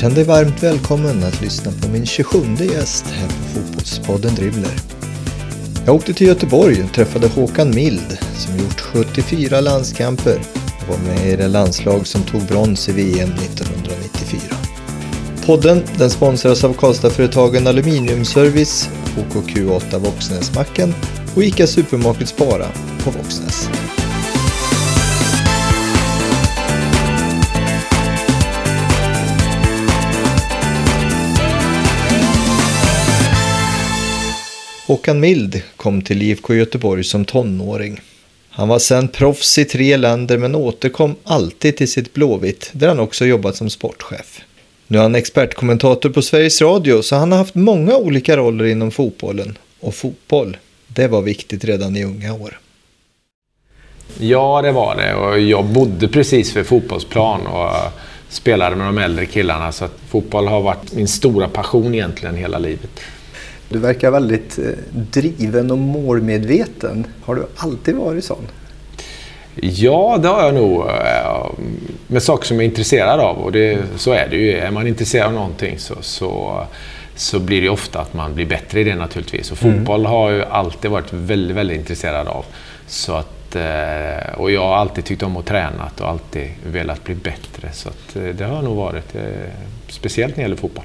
Känn dig varmt välkommen att lyssna på min 27 gäst här på Fotbollspodden Dribbler. Jag åkte till Göteborg och träffade Håkan Mild som gjort 74 landskamper och var med i det landslag som tog brons i VM 1994. Podden den sponsras av Karlstadföretagen Aluminiumservice, OKQ8 Våxnäsmacken och ICA Supermarket Spara på Våxnäs. Håkan Mild kom till IFK Göteborg som tonåring. Han var sen proffs i tre länder men återkom alltid till sitt Blåvitt där han också jobbat som sportchef. Nu är han expertkommentator på Sveriges Radio så han har haft många olika roller inom fotbollen. Och fotboll, det var viktigt redan i unga år. Ja, det var det. Och jag bodde precis vid fotbollsplan och spelade med de äldre killarna. Så att fotboll har varit min stora passion egentligen hela livet. Du verkar väldigt eh, driven och målmedveten. Har du alltid varit sån? Ja, det har jag nog. Eh, med saker som jag är intresserad av. Och det, så är det ju. Är man intresserad av någonting så, så, så blir det ofta att man blir bättre i det naturligtvis. Och mm. fotboll mm. har jag alltid varit väldigt, väldigt intresserad av. Så att, eh, och jag har alltid tyckt om att träna och alltid velat bli bättre. Så det har nog varit speciellt när det gäller fotboll.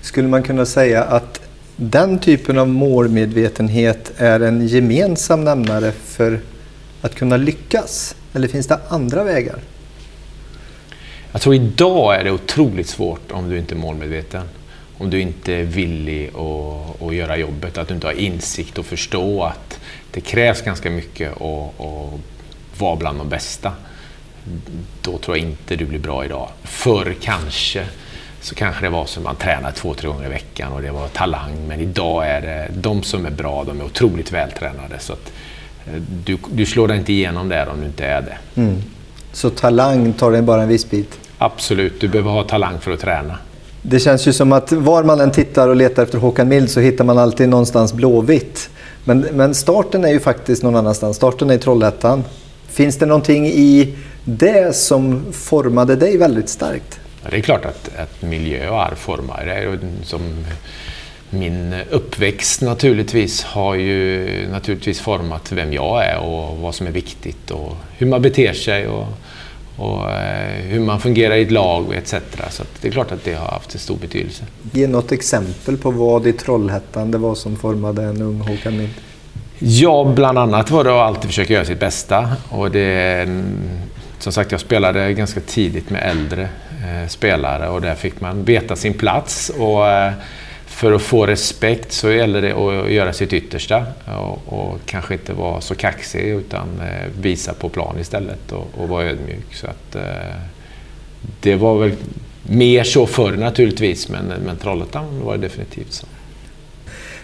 Skulle man kunna säga att den typen av målmedvetenhet är en gemensam nämnare för att kunna lyckas? Eller finns det andra vägar? Jag tror idag är det otroligt svårt om du inte är målmedveten. Om du inte är villig att, att göra jobbet, att du inte har insikt och förstå att det krävs ganska mycket att, att vara bland de bästa. Då tror jag inte du blir bra idag. Förr kanske så kanske det var att man tränade två, tre gånger i veckan och det var talang. Men idag är det de som är bra, de är otroligt vältränade. Så att, eh, du, du slår dig inte igenom där om du inte är det. Mm. Så talang tar dig bara en viss bit? Absolut, du behöver ha talang för att träna. Det känns ju som att var man än tittar och letar efter Håkan Mild så hittar man alltid någonstans Blåvitt. Men, men starten är ju faktiskt någon annanstans. Starten är i Trollhättan. Finns det någonting i det som formade dig väldigt starkt? Det är klart att, att miljö och arv formar det. Som min uppväxt naturligtvis har ju naturligtvis format vem jag är och vad som är viktigt och hur man beter sig och, och eh, hur man fungerar i ett lag etc. Så det är klart att det har haft en stor betydelse. Ge något exempel på vad i Trollhättan det var som formade en ung Håkan Mild? Ja, bland annat var det att alltid försöka göra sitt bästa. Och det, som sagt, jag spelade ganska tidigt med äldre spelare och där fick man veta sin plats. Och, eh, för att få respekt så gäller det att göra sitt yttersta och, och kanske inte vara så kaxig utan eh, visa på plan istället och, och vara ödmjuk. Så att, eh, det var väl mer så förr naturligtvis, men, men Trollhättan var det definitivt så.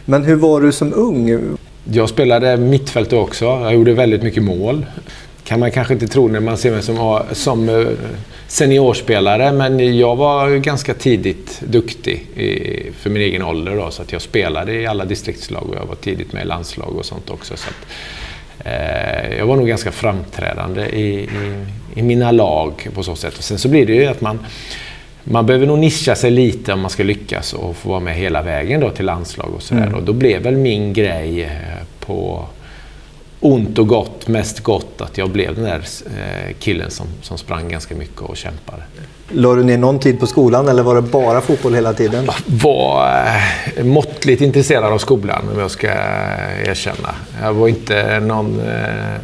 Men hur var du som ung? Jag spelade mittfält också. Jag gjorde väldigt mycket mål kan man kanske inte tro när man ser mig som, som eh, seniorspelare. Men jag var ganska tidigt duktig i, för min egen ålder. Då, så att jag spelade i alla distriktslag och jag var tidigt med i landslag och sånt också. Så att, eh, jag var nog ganska framträdande i, i, i, mina lag på så sätt. Och sen så blir det ju att man, man behöver nog nischa sig lite om man ska lyckas och få vara med hela vägen då till landslag och sådär. Mm. Och då blev väl min grej eh, på ont och gott, mest gott, att jag blev den där eh, killen som, som sprang ganska mycket och kämpade. Lade du ner någon tid på skolan eller var det bara fotboll hela tiden? Jag var eh, måttligt intresserad av skolan, om jag ska erkänna. Jag var inte någon... Eh,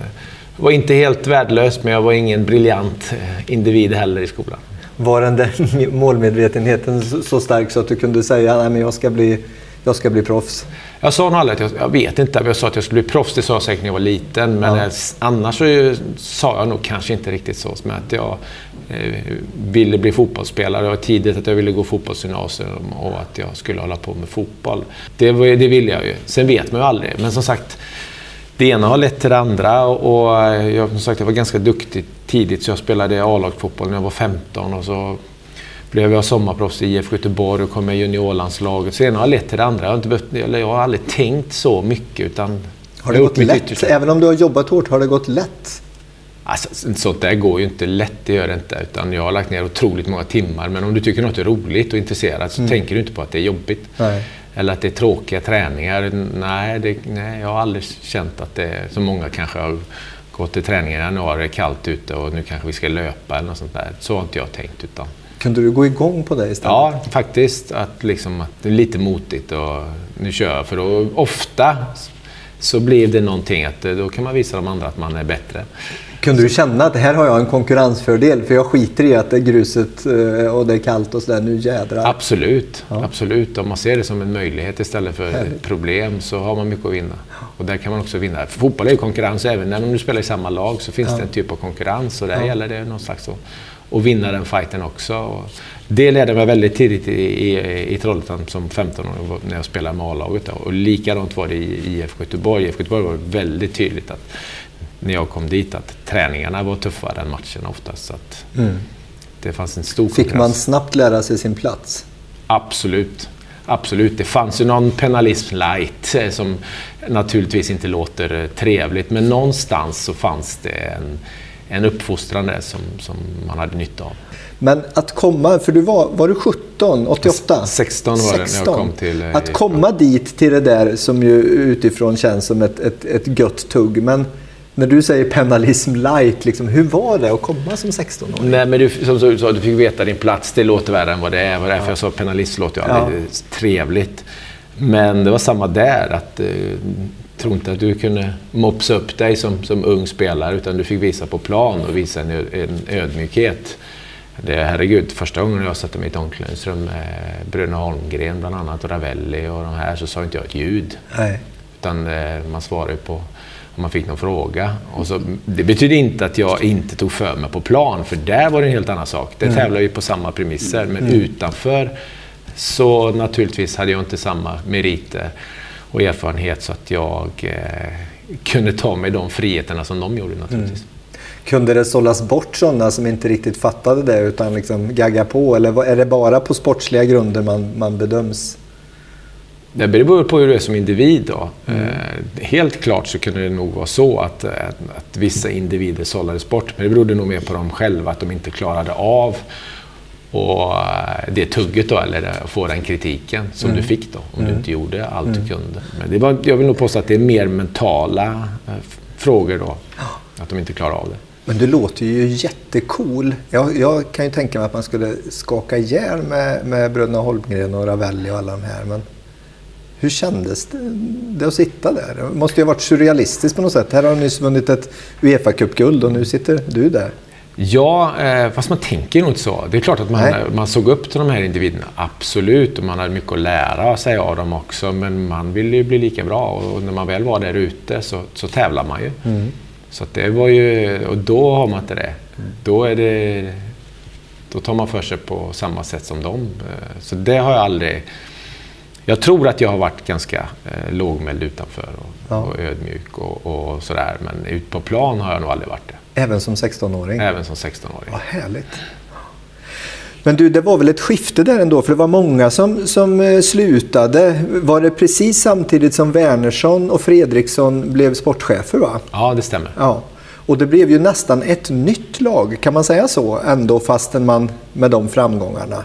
var inte helt värdelös, men jag var ingen briljant individ heller i skolan. Var den där målmedvetenheten så stark så att du kunde säga att jag ska bli jag ska bli proffs? Jag sa nog aldrig att jag, jag vet inte, jag sa att jag skulle bli proffs, det sa jag säkert när jag var liten. Men ja. annars så sa jag nog kanske inte riktigt så. Som att jag eh, ville bli fotbollsspelare. Det var tidigt att jag ville gå fotbollsgymnasium och att jag skulle hålla på med fotboll. Det, det ville jag ju. Sen vet man ju aldrig. Men som sagt, det ena har lett till det andra och jag, som sagt, jag var ganska duktig tidigt så jag spelade A-lagsfotboll när jag var 15 och så blev jag sommarproffs i IFK Göteborg och kom med i juniorlandslaget. Sen har jag lett till det andra. Jag har, inte behövt, eller jag har aldrig tänkt så mycket utan... Har det gått lätt? Yttersta. Även om du har jobbat hårt, har det gått lätt? Alltså, sånt där går ju inte lätt, det gör det inte. Utan jag har lagt ner otroligt många timmar. Men om du tycker något är roligt och intresserat så mm. tänker du inte på att det är jobbigt. Nej. Eller att det är tråkiga träningar. Nej, det, nej, jag har aldrig känt att det är som många kanske har gått till träningen i januari, kallt ute och nu kanske vi ska löpa eller något sånt där. Så har inte jag tänkt. Utan... Kunde du gå igång på det istället? Ja, faktiskt. Att, liksom, att det är lite motigt och nu kör jag. För då, ofta så blir det någonting att då kan man visa de andra att man är bättre. Kunde du känna att här har jag en konkurrensfördel för jag skiter i att det är gruset eh, och det är kallt och sådär, nu jädrar. Absolut, ja. absolut. Om man ser det som en möjlighet istället för ett problem så har man mycket att vinna. Och där kan man också vinna. För fotboll är ju konkurrens, även när du spelar i samma lag så finns ja. det en typ av konkurrens och där ja. gäller det någon slags att vinna den fighten också. Det ledde mig väldigt tidigt i, i, i Trollhättan som 15-åring när jag spelade med A-laget. Och likadant var det i IFK Göteborg. IFK Göteborg var väldigt tydligt att när jag kom dit att träningarna var tuffare än matcherna oftast. Så mm. Det fanns en stor Fick man snabbt lära sig sin plats? Absolut. Absolut. Det fanns ju någon penalism light eh, som naturligtvis inte låter eh, trevligt. Men någonstans så fanns det en, en uppfostran där som, som man hade nytta av. Men att komma, för du var, var du 17, 88? 16 var 16. det när jag kom till... Eh, att komma dit till det där som ju utifrån känns som ett, ett, ett gött tugg. Men när du säger penalism light, liksom, hur var det att komma som 16-åring? Nej, men du, som du sa, du fick veta din plats. Det låter värre än vad det är. Det var därför ja. jag sa penalist låter ju ja. trevligt. Men det var samma där. att eh, tror inte att du kunde mopsa upp dig som, som ung spelare utan du fick visa på plan och visa en, en ödmjukhet. Det, herregud, första gången jag satte mig i ett omklädningsrum med Bruno Holmgren bland annat och Ravelli och de här så sa inte jag ett ljud. Nej. Utan eh, man svarade på om man fick någon fråga. Och så, det betyder inte att jag inte tog för mig på plan, för där var det en helt annan sak. Det mm. tävlar ju på samma premisser, men mm. utanför så naturligtvis hade jag inte samma meriter och erfarenhet så att jag eh, kunde ta mig de friheterna som de gjorde naturligtvis. Mm. Kunde det sållas bort sådana som inte riktigt fattade det utan liksom gagga på? Eller är det bara på sportsliga grunder man, man bedöms? Det beror på hur du är som individ. Då. Mm. Eh, helt klart så kunde det nog vara så att, att, att vissa individer sållades bort. Men det berodde nog mer på dem själva, att de inte klarade av och eh, det tugget då, eller få den kritiken som mm. du fick då, om mm. du inte gjorde allt mm. du kunde. Men det var, jag vill nog påstå att det är mer mentala eh, frågor då, att de inte klarar av det. Men du låter ju jättecool. Jag, jag kan ju tänka mig att man skulle skaka ihjäl med, med bröderna Holmgren och Ravelli och alla de här. Men hur kändes det, det att sitta där? Det måste ju ha varit surrealistiskt på något sätt. Här har du nyss vunnit ett Uefa-cupguld och nu sitter du där. Ja, eh, fast man tänker nog inte så. Det är klart att man, man såg upp till de här individerna, absolut. Och man hade mycket att lära sig av dem också. Men man ville ju bli lika bra och när man väl var där ute så, så tävlar man ju. Mm. Så det var ju, och då har man inte det. Då, är det. då tar man för sig på samma sätt som dem. Eh, så det har jag aldrig... Jag tror att jag har varit ganska eh, lågmäld utanför och, ja. och ödmjuk och, och, sådär. Men ut på plan har jag nog aldrig varit det. Även som 16-åring? Även som 16-åring. Vad härligt. Men du, det var väl ett skifte där ändå, för det var många som, som eh, slutade. Var det precis samtidigt som Wernersson och Fredriksson blev sportchefer? Va? Ja, det stämmer. Ja. Och det blev ju nästan ett nytt lag, kan man säga så, ändå fastän man med de framgångarna?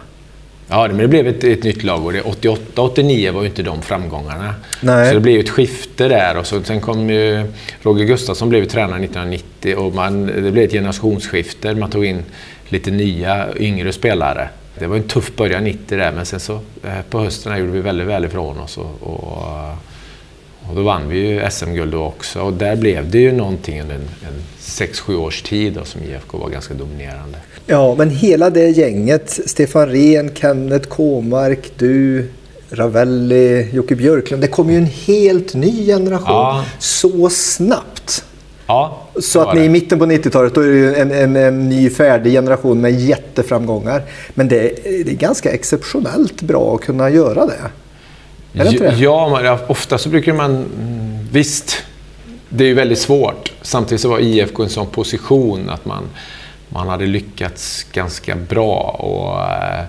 Ja, men det blev ett, ett nytt lag och 88-89 var ju inte de framgångarna. Nej. Så det blev ett skifte där och så, sen kom ju Roger Gustafsson blev tränare 1990 och man, det blev ett generationsskifte. Man tog in lite nya, yngre spelare. Det var en tuff början 90 där, men sen så eh, på hösten gjorde vi väldigt väl ifrån oss. Och, och, och då vann vi ju SM-guld då också. Och där blev det ju någonting under en, en 6-7 års tid då, som IFK var ganska dominerande. Ja, men hela det gänget, Stefan Rehn, Kenneth Kåmark, du, Ravelli, Jocke Björklund. Det kom ju en helt ny generation ja. så snabbt. Ja, så att ni i mitten på 90-talet, då är det en, en, en, ny färdig generation med jätteframgångar. Men det, det är ganska exceptionellt bra att kunna göra det. Är det inte det? Ja, ofta så brukar man... Visst, det är ju väldigt svårt. Samtidigt så var IFK i en sån position att man, man hade lyckats ganska bra. Och, eh,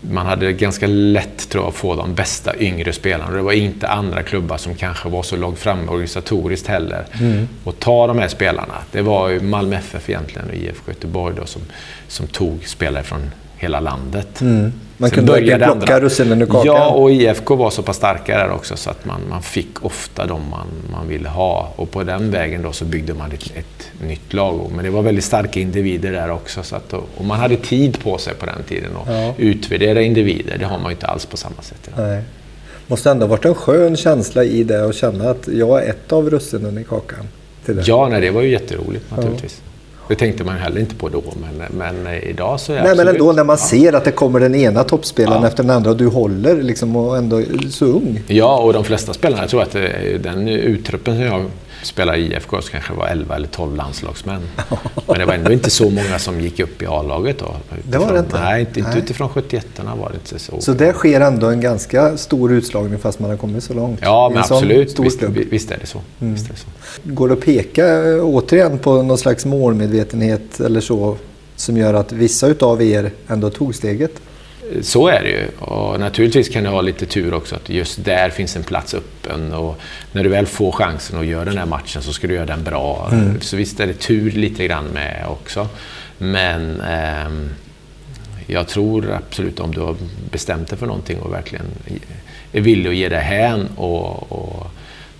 man hade ganska lätt tror jag, att få de bästa yngre spelarna. Det var inte andra klubbar som kanske var så långt framme organisatoriskt heller. Mm. Och ta de här spelarna. Det var ju Malmö FF egentligen och IFK Göteborg då, som, som tog spelare från hela landet. Mm. Man kunde verkligen plocka russinen ur kakan. Ja, och IFK var så pass starka där också så att man, man fick ofta de man, man ville ha. Och på den vägen då så byggde man ett, ett nytt lag. Men det var väldigt starka individer där också. Så att, och man hade tid på sig på den tiden att ja. utvärdera individer. Det har man ju inte alls på samma sätt idag. Nej. Måste ändå ha varit en skön känsla i det att känna att jag är ett av russinen i kakan. Ja, nej, det var ju jätteroligt naturligtvis. Ja. Det tänkte man heller inte på då, men, men idag så är Nej, absolut, men ändå när man ser att det kommer den ena toppspelaren ja. efter den andra och du håller liksom och ändå är så ung. Ja, och de flesta spelarna, jag tror att den uttruppen som jag spelade i IFK så kanske det var 11 eller 12 landslagsmän. Men det var ändå inte så många som gick upp i A-laget då. Det var det inte? Nej, inte, inte utifrån 71 var det inte så. Så det sker ändå en ganska stor utslagning fast man har kommit så långt? Ja, men absolut. Visst, visst, är det så. Mm. visst är det så. Går det att peka eh, återigen på någon slags målmedvetenhet eller så som gör att vissa utav er ändå tog steget? Så är det ju. Och naturligtvis kan du ha lite tur också att just där finns en plats öppen. Och när du väl får chansen att göra den här matchen så ska du göra den bra. Mm. Så visst är det tur lite grann med också. Men eh, jag tror absolut om du har bestämt dig för någonting och verkligen är villig att ge dig hän och, och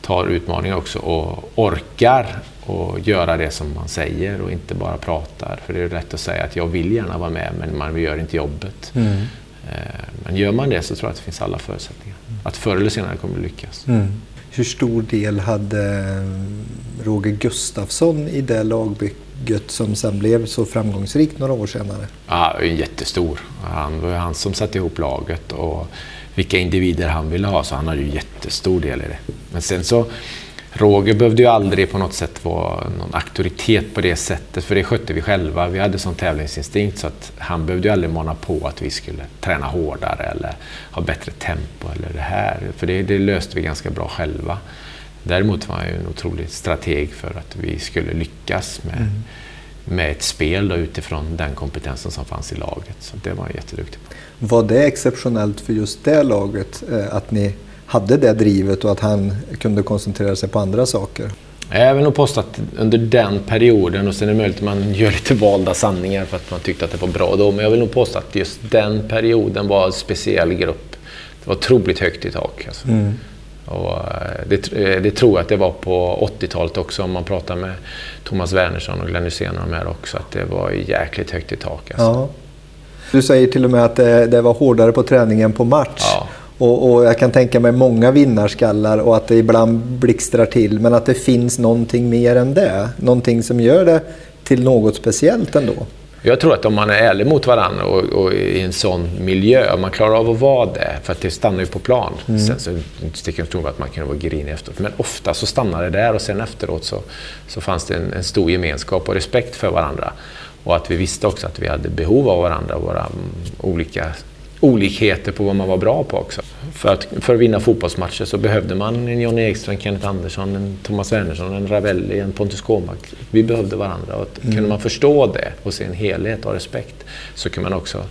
tar utmaningar också och orkar och göra det som man säger och inte bara pratar. För det är lätt att säga att jag vill gärna vara med men man gör inte jobbet. Mm. Eh, men gör man det så tror jag att det finns alla förutsättningar. Att förr eller senare kommer det lyckas. Mm. Hur stor del hade eh, Roger Gustafsson i det lagbygget som sen blev så framgångsrikt några år senare? Ja, jättestor. Han var han som satte ihop laget och vilka individer han ville ha, så han hade ju jättestor del i det. Men sen så Roger behövde ju aldrig på något sätt vara någon auktoritet på det sättet, för det skötte vi själva. Vi hade sån tävlingsinstinkt så att han behövde ju aldrig mana på att vi skulle träna hårdare eller ha bättre tempo eller det här. För det, det löste vi ganska bra själva. Däremot var han ju en otrolig strateg för att vi skulle lyckas med, mm. med ett spel då, utifrån den kompetensen som fanns i laget. Så det var han jätteduktig på. Var det exceptionellt för just det laget eh, att ni hade det drivet och att han kunde koncentrera sig på andra saker. Jag vill nog påstå att under den perioden, och sen är det möjligt att man gör lite valda sanningar för att man tyckte att det var bra då, men jag vill nog påstå att just den perioden var en speciell grupp. Det var otroligt högt i tak. Alltså. Mm. Och eh, det, eh, det, tror jag att det var på 80-talet också om man pratar med Thomas Wernersson och Glenn Hysén och de här också, att det var jäkligt högt i tak. Alltså. Ja. Du säger till och med att det, det var hårdare på träningen på match. Ja. Och, och, jag kan tänka mig många vinnarskallar och att det ibland blixtrar till. Men att det finns någonting mer än det. Någonting som gör det till något speciellt ändå. Jag tror att om man är ärlig mot varandra och, och i en sån miljö, om man klarar av att vara det, för att det stannar ju på plan. Mm. Sen så sticker jag inte att man kan vara grinig efteråt, men ofta så stannar det där och sen efteråt så, så fanns det en, en, stor gemenskap och respekt för varandra. Och att vi visste också att vi hade behov av varandra, våra mm, olika olikheter på vad man var bra på också. För att, för att vinna fotbollsmatcher så behövde man en Johnny Ekström, en Kenneth Andersson, en Thomas Wernersson, en Ravelli, en Pontus Kåmark. Vi behövde varandra. Och mm. Kunde man förstå det och se en helhet och respekt så kunde man också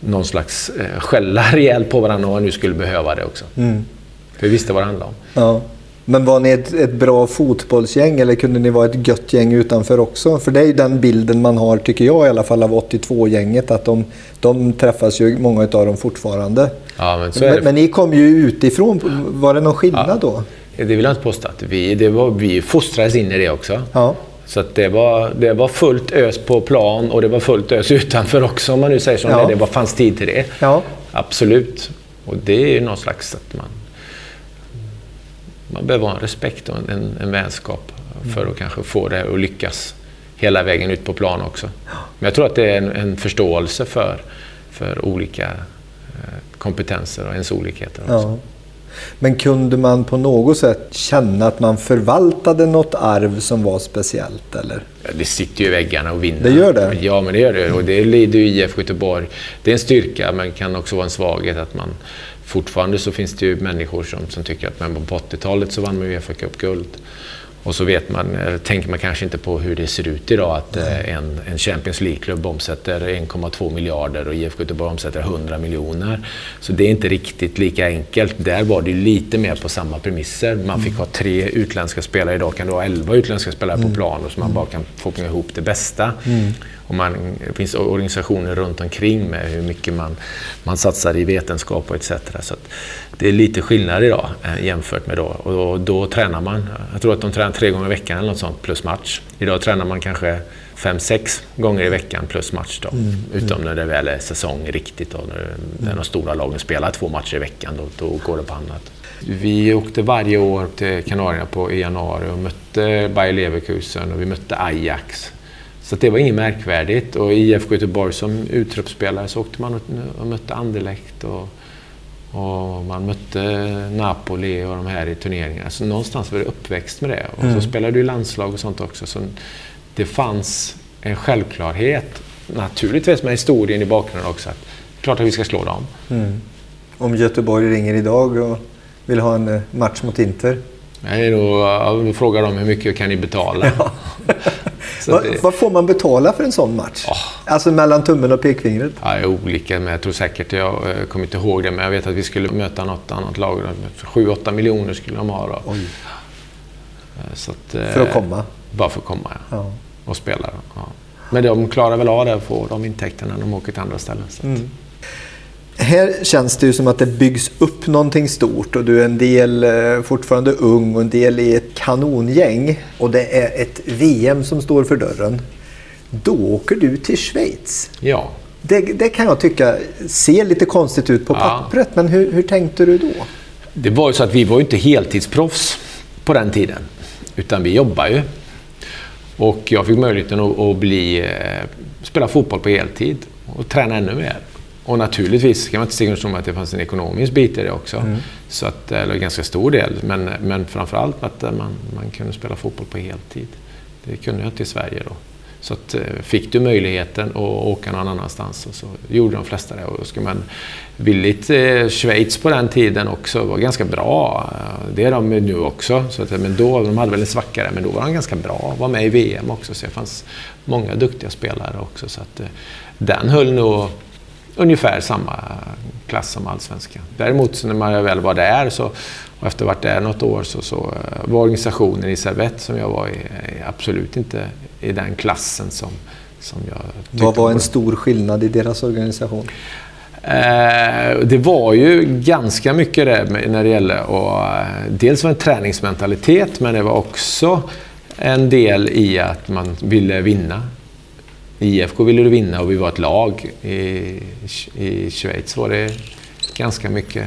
någon slags eh, skälla rejält på varandra om man nu skulle behöva det också. Mm. För vi visste vad det handlade om. Ja. Men var ni ett, ett, bra fotbollsgäng eller kunde ni vara ett gött gäng utanför också? För det är ju den bilden man har, tycker jag i alla fall, av 82-gänget. Att de, de träffas ju, många av dem fortfarande. Ja, men, så men, men, ni kom ju utifrån. Var det någon skillnad ja. då? Det vill jag inte påstå. Vi, det var, vi fostrades in i det också. Ja. Så det, var, det var fullt ös på plan och det var fullt ös utanför också om man nu säger så. Ja. Det, det fanns tid till det. Ja. Absolut. Och det är ju någon slags att man man behöver ha en respekt och en, en vänskap för att kanske få det att lyckas hela vägen ut på plan också. Men jag tror att det är en, en förståelse för, för olika eh, kompetenser och ens olikheter. Också. Ja. Men kunde man på något sätt känna att man förvaltade något arv som var speciellt? Eller? Ja, det sitter ju i väggarna och vinner. Det gör det? Ja, men det gör det. Och det lider ju IF Göteborg. Det är en styrka, men kan också vara en svaghet att man fortfarande så finns det ju människor som, som tycker att men på 80-talet så vann man Uefa Cup-guld. Och så vet man, tänker man kanske inte på hur det ser ut idag. Att eh, en, en Champions League-klubb omsätter 1,2 miljarder och IFK Göteborg omsätter 100 miljoner. Så det är inte riktigt lika enkelt. Där var det lite mer på samma premisser. Man fick ha tre utländska spelare. Idag kan du ha 11 utländska spelare på mm. plan och så man bara kan få ihop det bästa. Mm. Och man, det finns organisationer runt omkring med hur mycket man, man satsar i vetenskap och etc. Så det är lite skillnad idag eh, jämfört med då. Och då, då, tränar man, jag tror att de tränar tre gånger i veckan eller något sånt plus match. Idag tränar man kanske fem, sex gånger i veckan plus match. Då. Mm. Utom när det väl är säsong riktigt. Då, när, när de stora lagen spelar två matcher i veckan, då, då går det på annat. Vi åkte varje år till Kanarierna på, i januari och mötte Bayer Leverkusen och vi mötte Ajax. Så det var inget märkvärdigt. Och IFK Göteborg som uttruppspelare så åkte man och mötte Anderlecht och, och man mötte Napoli och de här i turneringar. Så någonstans var det uppväxt med det. Och mm. så spelade du landslag och sånt också. Så det fanns en självklarhet, naturligtvis med historien i bakgrunden också, att klart att vi ska slå dem. Mm. Om Göteborg ringer idag och vill ha en eh, match mot Inter? Nej, då, då frågar de hur mycket kan ni betala? Ja. Va, det... Vad får man betala för en sån match? Oh. Alltså mellan tummen och pekfingret? Ja, olika, men jag tror säkert, jag eh, kommer inte ihåg det, men jag vet att vi skulle möta något annat lag. 7-8 miljoner skulle de ha då. Eh, så att, eh, för att komma? Bara för att komma, ja. ja. Och spela. Ja. Men de klarar väl av det och får de intäkterna när de åker till andra ställen. Här känns det ju som att det byggs upp någonting stort och du är en del eh, fortfarande ung och en del i ett kanongäng och det är ett VM som står för dörren. Då åker du till Schweiz. Ja. Det, det kan jag tycka ser lite konstigt ut på pappret, ja. men hur, hur tänkte du då? Det var ju så att vi var inte heltidsproffs på den tiden, utan vi jobbade ju. Och jag fick möjligheten att, att bli, eh, spela fotboll på heltid och träna ännu mer. Och naturligtvis kan man inte sticka under att det fanns en ekonomisk bit i det också. Mm. Så att, eller en ganska stor del. Men, men framförallt att man, man kunde spela fotboll på heltid. Det kunde jag inte i Sverige då. Så att, eh, fick du möjligheten att åka någon annanstans och så gjorde de flesta det. Och då ska man villigt, eh, Schweiz på den tiden också var ganska bra. Det är de nu också. Så att, men då, de hade väl en svacka där, men då var de ganska bra. Var med i VM också, så det fanns många duktiga spelare också. Så att, eh, den höll nog ungefär samma klass som allsvenskan. Däremot när man väl var där så, och efter varit där något år så, så eh, var organisationen i Servette som jag var i absolut inte i den klassen som, som jag Vad var en stor skillnad i deras organisation? Eh, det var ju ganska mycket det när det gäller att... Eh, dels var det en träningsmentalitet men det var också en del i att man ville vinna. IFK ville du vinna och vi var ett lag. I, i Schweiz var det ganska mycket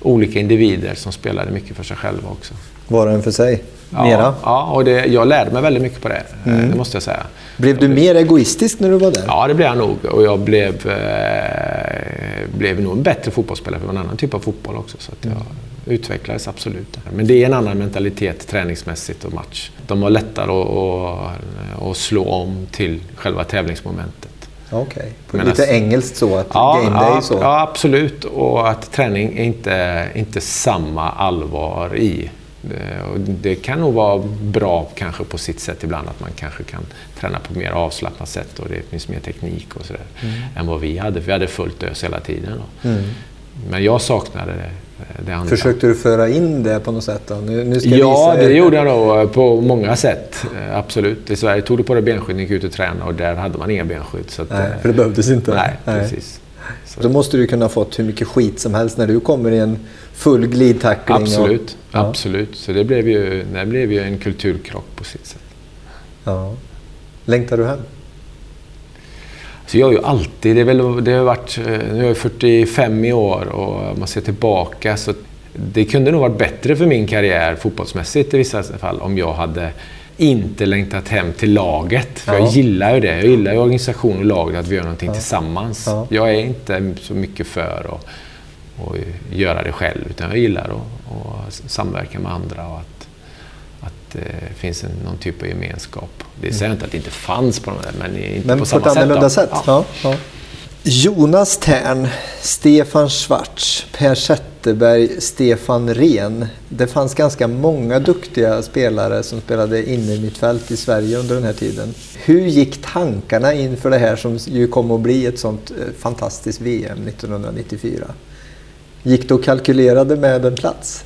olika individer som spelade mycket för sig själva också. Var och en för sig? Mera? Ja, och det, jag lärde mig väldigt mycket på det. Mm. Det måste jag säga. Blev du mer egoistisk när du var där? Ja, det blev jag nog. Och jag blev, eh, blev nog en bättre fotbollsspelare för en annan typ av fotboll också. Så att jag. Utvecklades absolut. Men det är en annan mentalitet träningsmässigt och match. De var lättare att, att, att slå om till själva tävlingsmomentet. Okej, okay. lite engelskt så, att ja, game day så? Ja, absolut. Och att träning är inte, inte samma allvar i. Det, det kan nog vara bra kanske på sitt sätt ibland att man kanske kan träna på mer avslappnat sätt och det finns mer teknik och sådär mm. än vad vi hade. För vi hade fullt ös hela tiden. Mm. Men jag saknade det. Försökte du föra in det på något sätt? Då? Nu, nu ja, det gjorde jag nog på många sätt. Eh, absolut. I Sverige tog du på dig benskydd, gick ut och tränade och där hade man inga benskydd. Så att, nej, för det behövdes inte? Nej, nej. precis. Så. Då måste du kunna fått hur mycket skit som helst när du kommer i en full glidtackling. Absolut, och, ja. absolut. Så det blev, ju, det blev ju en kulturkrock på sitt sätt. Ja. Längtar du hem? Så jag har ju alltid, det, är väl, det har varit, eh, nu är jag 45 i år och om man ser tillbaka så det kunde nog varit bättre för min karriär fotbollsmässigt i vissa fall om jag hade inte längtat hem till laget. För ja. jag gillar ju det. Jag gillar ju organisation och laget, att vi gör någonting ja. tillsammans. Ja. Jag är inte så mycket för att, att göra det själv, utan jag gillar att, att samverka med andra och att det eh, finns en, någon typ av gemenskap. Det säger mm. inte att det inte fanns på, de men inte men på, på samma sätt. Men sätt? Ja. Ja. Jonas Tern, Stefan Schwarz, Per Zetterberg Stefan Rehn. Det fanns ganska många duktiga spelare som spelade inne i mitt fält i Sverige under den här tiden. Hur gick tankarna inför det här som ju kom att bli ett sånt eh, fantastiskt VM 1994? Gick det och kalkylerade med en plats?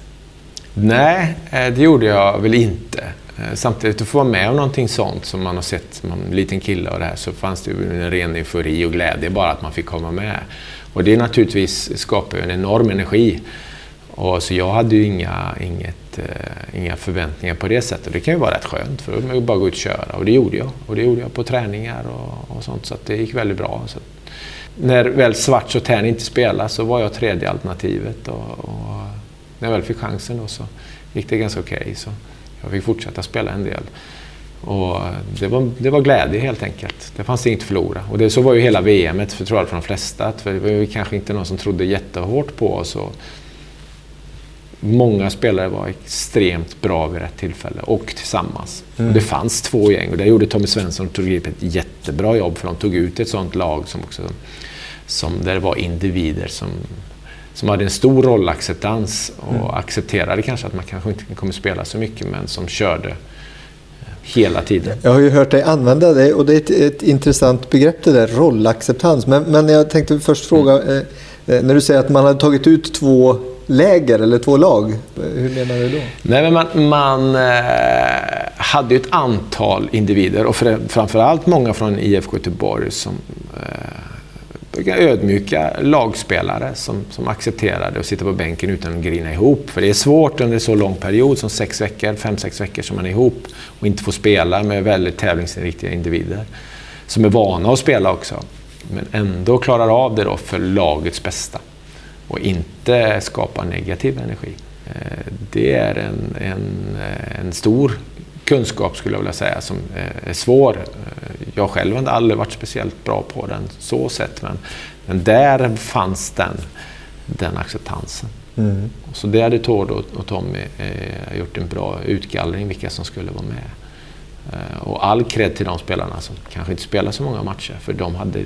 Nej, eh, det gjorde jag väl inte. Eh, samtidigt att få vara med om någonting sånt som man har sett som en liten kille och det här så fanns det ju en ren eufori och glädje bara att man fick komma med. Och det naturligtvis skapar ju en enorm energi. Och så jag hade ju inga, inget, uh, inga förväntningar på det sättet. Det kan ju vara rätt skönt för då bara gå ut och köra. Och det gjorde jag. Och det gjorde jag på träningar och, och sånt. Så det gick väldigt bra. Så när väl Svarts och Tern inte spelade så var jag tredje alternativet. Och, och när jag väl fick chansen då så gick det ganska okej. Okay, jag fick fortsätta spela en del. Och det, var, det var glädje helt enkelt. Det fanns inget att förlora. Och det, så var ju hela VM för, tror jag, för de flesta. Att det var kanske inte någon som trodde jättehårt på oss. Och många spelare var extremt bra vid rätt tillfälle och tillsammans. Mm. Och det fanns två gäng och där gjorde Tommy Svensson och Tor ett jättebra jobb för de tog ut ett sånt lag som också, som, där det var individer som som hade en stor rollacceptans och mm. accepterade kanske att man kanske inte kommer spela så mycket men som körde eh, hela tiden. Jag har ju hört dig använda det och det är ett, ett intressant begrepp det där, rollacceptans. Men, men jag tänkte först fråga, mm. eh, eh när du säger att man hade tagit ut två läger eller två lag, hur menar du då? Nej, men man, man eh, hade ju ett antal individer och framförallt många från IFK Göteborg som eh, ödmjuka lagspelare som, som accepterade att sitta på bänken utan att grina ihop. För det är svårt under en så lång period som sex veckor, fem, sex veckor som man är ihop och inte får spela med väldigt tävlingsinriktade individer. Som är vana att spela också. Men ändå klarar av det då för lagets bästa. Och inte skapa negativ energi. Eh, det är en, en, eh, en stor kunskap skulle jag vilja säga som är svår. Jag själv har aldrig varit speciellt bra på den så sett men, men där fanns den, den acceptansen. Mm. Så det hade Tord och, och Tommy eh, gjort en bra utgallring vilka som skulle vara med. Eh, och all cred till de spelarna som kanske inte spelar så många matcher för de hade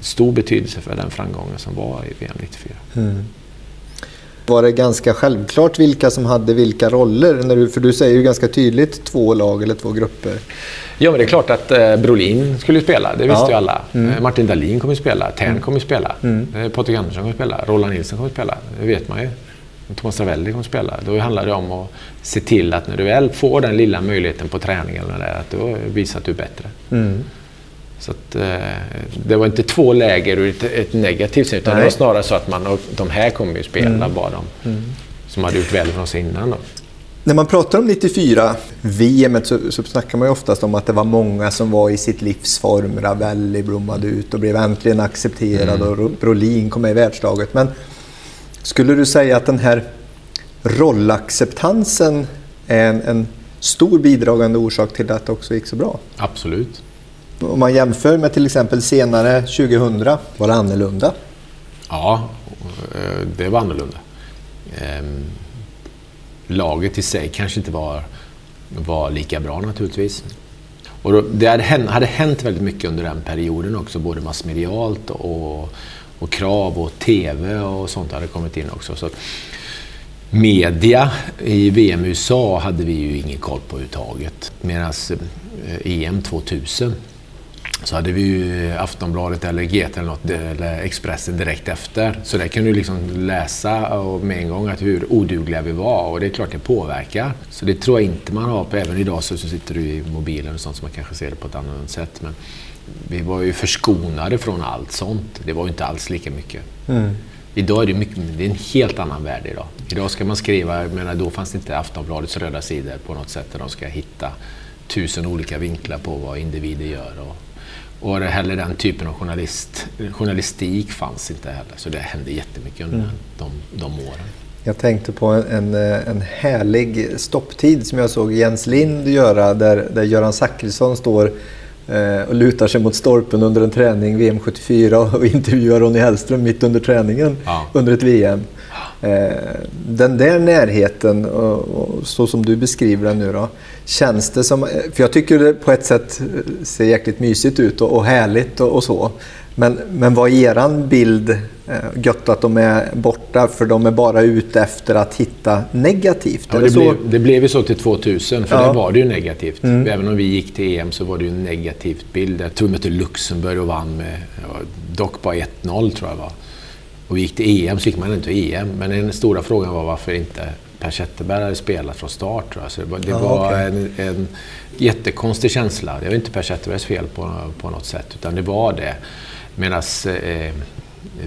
stor betydelse för den framgången som var i VM 94. Mm var det ganska självklart vilka som hade vilka roller? När du, för du säger ju ganska tydligt två lag eller två grupper. Ja, men det är klart att eh, Brolin skulle spela. Det visste ja. ju alla. Mm. Eh, Martin Dahlin kommer spela. Tern mm. kommer spela. Mm. Eh, Patrik Andersson kommer spela. Roland Nilsson kommer spela. Det vet man ju. Thomas Ravelli kommer spela. Då handlar det om att se till att när du väl får den lilla möjligheten på träningen, att du visar att du är bättre. Mm. Så att, eh, det var inte två läger ur ett, ett negativt sätt, utan Nej. det var snarare så att man, de här kommer ju spela mm. bara de mm. som hade gjort väl från sig innan. Då. När man pratar om 94, VM, så, så snackar man ju oftast om att det var många som var i sitt livsform. Ravelli blommade ut och blev äntligen accepterad mm. och Brolin kom med i världslaget. Men skulle du säga att den här rollacceptansen är en, en stor bidragande orsak till att det också gick så bra? Absolut. Om man jämför med till exempel senare 2000, var det annorlunda? Ja, eh, det var annorlunda. Ehm, laget i sig kanske inte var, var lika bra naturligtvis. Och då, det hade hänt, hade hänt väldigt mycket under den perioden också, både massmedialt och, och krav och TV och sånt hade kommit in också. Så media i VM i USA hade vi ju ingen koll på överhuvudtaget. Medan eh, EM 2000 så hade vi ju Aftonbladet eller GT eller, något, eller Expressen direkt efter. Så där kan du liksom läsa och med en gång att hur odugliga vi var och det är klart det påverkar. Så det tror jag inte man har på, även idag så, så sitter du i mobilen och sånt så man kanske ser det på ett annat sätt. Men vi var ju förskonade från allt sånt. Det var ju inte alls lika mycket. Mm. Idag är det, mycket, det är en helt annan värld idag. Idag ska man skriva, jag menar, då fanns det inte Aftonbladets röda sidor på något sätt där de ska hitta tusen olika vinklar på vad individer gör. Och, och heller den typen av journalist, journalistik fanns inte heller. Så det hände jättemycket under mm. de, de åren. Jag tänkte på en, en, härlig stopptid som jag såg Jens Lind göra där, där Göran Zachrisson står eh, och lutar sig mot stolpen under en träning VM 74 och intervjuar Ronny Hellström mitt under träningen ja. under ett VM. Eh, den där närheten, och, så som du beskriver den nu då, känns det som... För jag tycker det på ett sätt ser jäkligt mysigt ut och, härligt och, så. Men, men var eran bild eh, gött att de är borta för de är bara ute efter att hitta negativt? Ja, Är det, så? blev, det blev ju så till 2000, för Ja. där var det ju negativt. Mm. Även om vi gick till EM så var det ju en negativ bild. Jag tror vi mötte Luxemburg och vann med, dock bara 1-0 tror jag var. Och gick till EM så gick man inte till EM. Men den stora frågan var varför inte Per Zetterberg hade spelat från start. Tror jag. Så det var, det Ja, var okej. en, en jättekonstig känsla. Det var inte Per Zetterbergs fel på, på något sätt, utan det var det. Medan eh,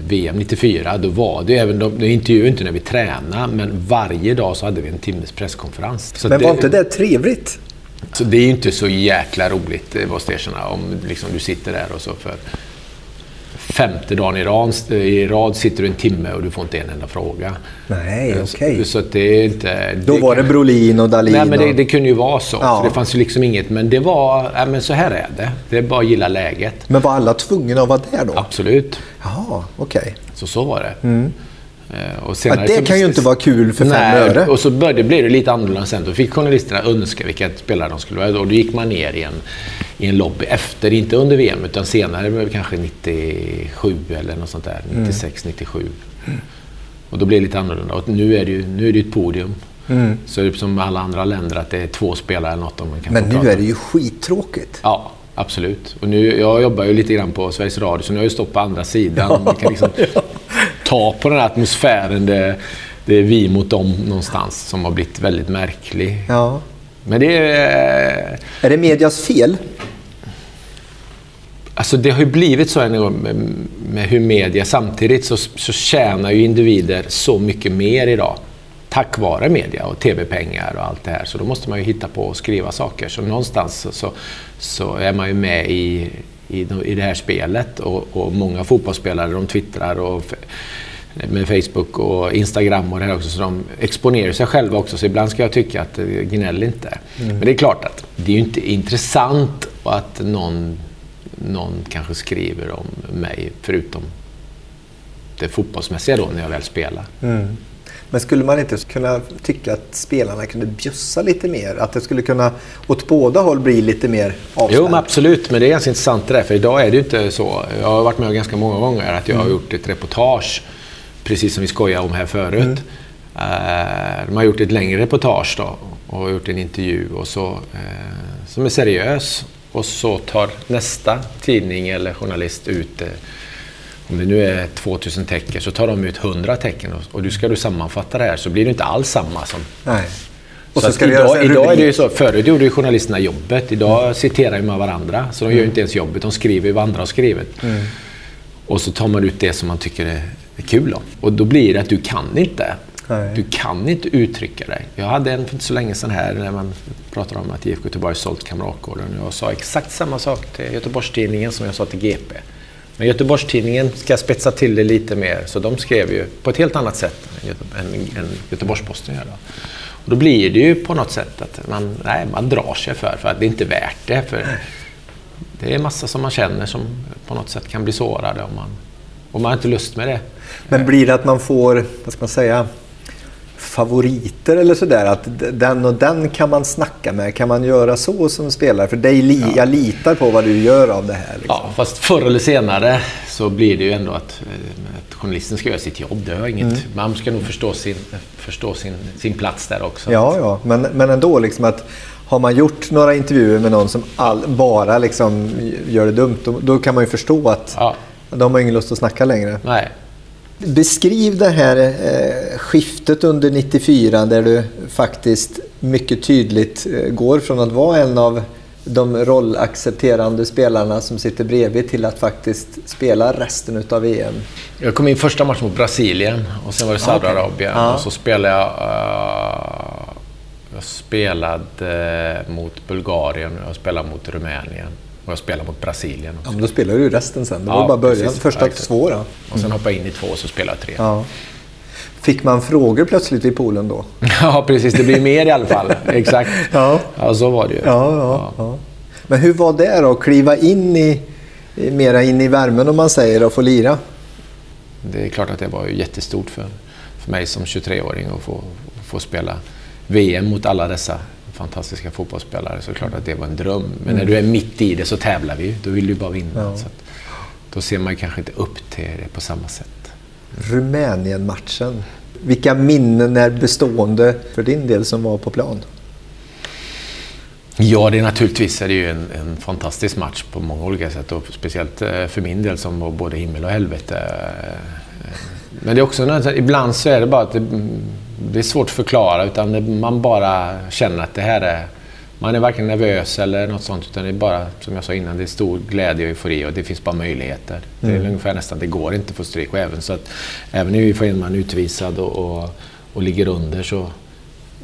VM 94, då var det även, de, de intervjuade inte när vi tränade, men varje dag så hade vi en timmes presskonferens. Så Men var inte det trevligt? så det är ju inte så jäkla roligt, det måste jag erkänna, om liksom du sitter där och så för femte dagen i rad, i rad sitter du en timme och du får inte en enda fråga. Nej, Eh, okej. Så, så det är inte... Då var det Brolin och Dahlin. Nej, men det, det kunde ju vara så. Ja. Så det fanns ju liksom inget. Men det var, ja, men så här är det. Det är bara att gilla läget. Men var alla tvungna att vara där då? Absolut. Jaha, okej. Så så var det. Eh, Och Ja, det så- kan ju inte vara kul för fem öre. och så började, blev det lite annorlunda sen. Då fick journalisterna önska vilka spelare de skulle vara. Och då gick man ner i en, i en lobby efter, inte under VM, utan senare, kanske 97 eller något sånt där. Mm. 96, 97. Och då blev det lite annorlunda. Och nu är det ju nu är det ett podium. Så är det som alla andra länder att det är två spelare eller något. Man kan Men nu prata. är det ju skittråkigt. Ja, absolut. Och nu, jag jobbar ju lite grann på Sveriges Radio, så nu har jag ju stått på andra sidan. Kan liksom ta på den här atmosfären. Det, det är vi mot dem någonstans som har blivit väldigt märklig. Ja. Men det är... Är det medias fel? Alltså det har ju blivit så med, med hur media... Samtidigt så, så tjänar ju individer så mycket mer idag. Tack vare media och tv-pengar och allt det här. Så då måste man ju hitta på och skriva saker. Så någonstans så, så, är man ju med i, i, i det här spelet. Och, och många fotbollsspelare de twittrar och med Facebook och Instagram och det här också. Så de exponerar sig själva också. Så ibland ska jag tycka att gnäll inte. Men det är klart att det är ju inte intressant att någon, någon kanske skriver om mig förutom det fotbollsmässiga då när jag väl spelar. Men skulle man inte kunna tycka att spelarna kunde bjussa lite mer? Att det skulle kunna åt båda håll bli lite mer avspänt? Jo, men absolut. Men det är ganska intressant det där. För idag är det ju inte så. Jag har varit med ganska många gånger att jag har gjort ett reportage, precis som vi skojade om här förut. Eh, de har gjort ett längre reportage då och gjort en intervju och så, eh, som är seriös. Och så tar nästa tidning eller journalist ut det. Om det nu är 2000 tecken så tar de ut 100 tecken och, och du ska du sammanfatta det här så blir det inte alls samma som Nej. Och så så, ska idag, idag är det ju så, förut gjorde ju journalisterna jobbet. Idag citerar ju man varandra. Så de gör ju inte ens jobbet. De skriver vad andra har skrivit. Mm. Och så tar man ut det som man tycker är kul om. Och då blir det att du kan inte. Nej. Du kan inte uttrycka dig. Jag hade en för inte så länge sedan här när man pratade om att IFK Göteborg sålt Kamratgården. Jag sa exakt samma sak till Göteborgstidningen som jag sa till GP. Men Göteborgstidningen ska spetsa till det lite mer. Så de skrev ju på ett helt annat sätt än, Göte- än, Göteborgs-Posten gör. Då. Och då blir det ju på något sätt att man, nej, man drar sig för, för att det är inte värt det. För det är massa som man känner som på något sätt kan bli sårade om man, om man har inte lust med det. Men blir det att man får, vad ska man säga, favoriter eller sådär? Att den och den kan man snacka med. Kan man göra så som spelare? För dig, li- jag litar på vad du gör av det här. Liksom. Ja, fast förr eller senare så blir det ju ändå att, eh, att journalisten ska göra sitt jobb. Det har inget, Man ska nog förstå, sin, förstå sin, sin plats där också. Ja, ja. Men, men ändå liksom att har man gjort några intervjuer med någon som all, bara liksom gör det dumt, då, då kan man ju förstå att Ja, de har ingen lust att snacka längre. nej. Beskriv det här eh, skiftet under 94 där du faktiskt mycket tydligt eh, går från att vara en av de rollaccepterande spelarna som sitter bredvid till att faktiskt spela resten utav EM. Jag kom in första matchen mot Brasilien och sen var det. Saudiarabien. Ja. Och så spelade jag... eh, jag spelade mot Bulgarien och jag spelade mot Rumänien. Och jag spelade mot Brasilien Ja, också. men då spelar du resten sen. Det Ja, var bara början. precis. Första Ja, två då. Och sen hoppade jag in i två och så spelade jag tre. Ja. Fick man frågor plötsligt i Polen då? Ja, precis. Det blir mer i alla fall. Exakt. Ja. Ja, så var det ju. Ja, ja, ja. Men hur var det då? att Kliva in i- mera in i värmen om man säger och få lira? Det är klart att det var ju jättestort för, för mig som 23-åring att få, få spela VM mot alla dessa fantastiska fotbollsspelare. Så är det klart att det var en dröm. Men när du är mitt i det så tävlar vi ju. Då vill du bara vinna. Ja. Så att då ser man kanske inte upp till det på samma sätt. Rumänien-matchen. Vilka minnen är bestående för din del som var på plan? Ja, det är naturligtvis är det ju en, en, fantastisk match på många olika sätt och speciellt eh, för min del som var både himmel och helvete. Eh, men det är också ibland så är det bara att det, det är svårt att förklara utan man bara känner att det här är man är varken nervös eller något sånt utan det är bara, som jag sa innan, det är stor glädje och eufori och det finns bara möjligheter. Mm. Det är mm. ungefär nästan, det går inte att få stryk. Och även, så att, även får en man utvisad och, och, och ligger under så,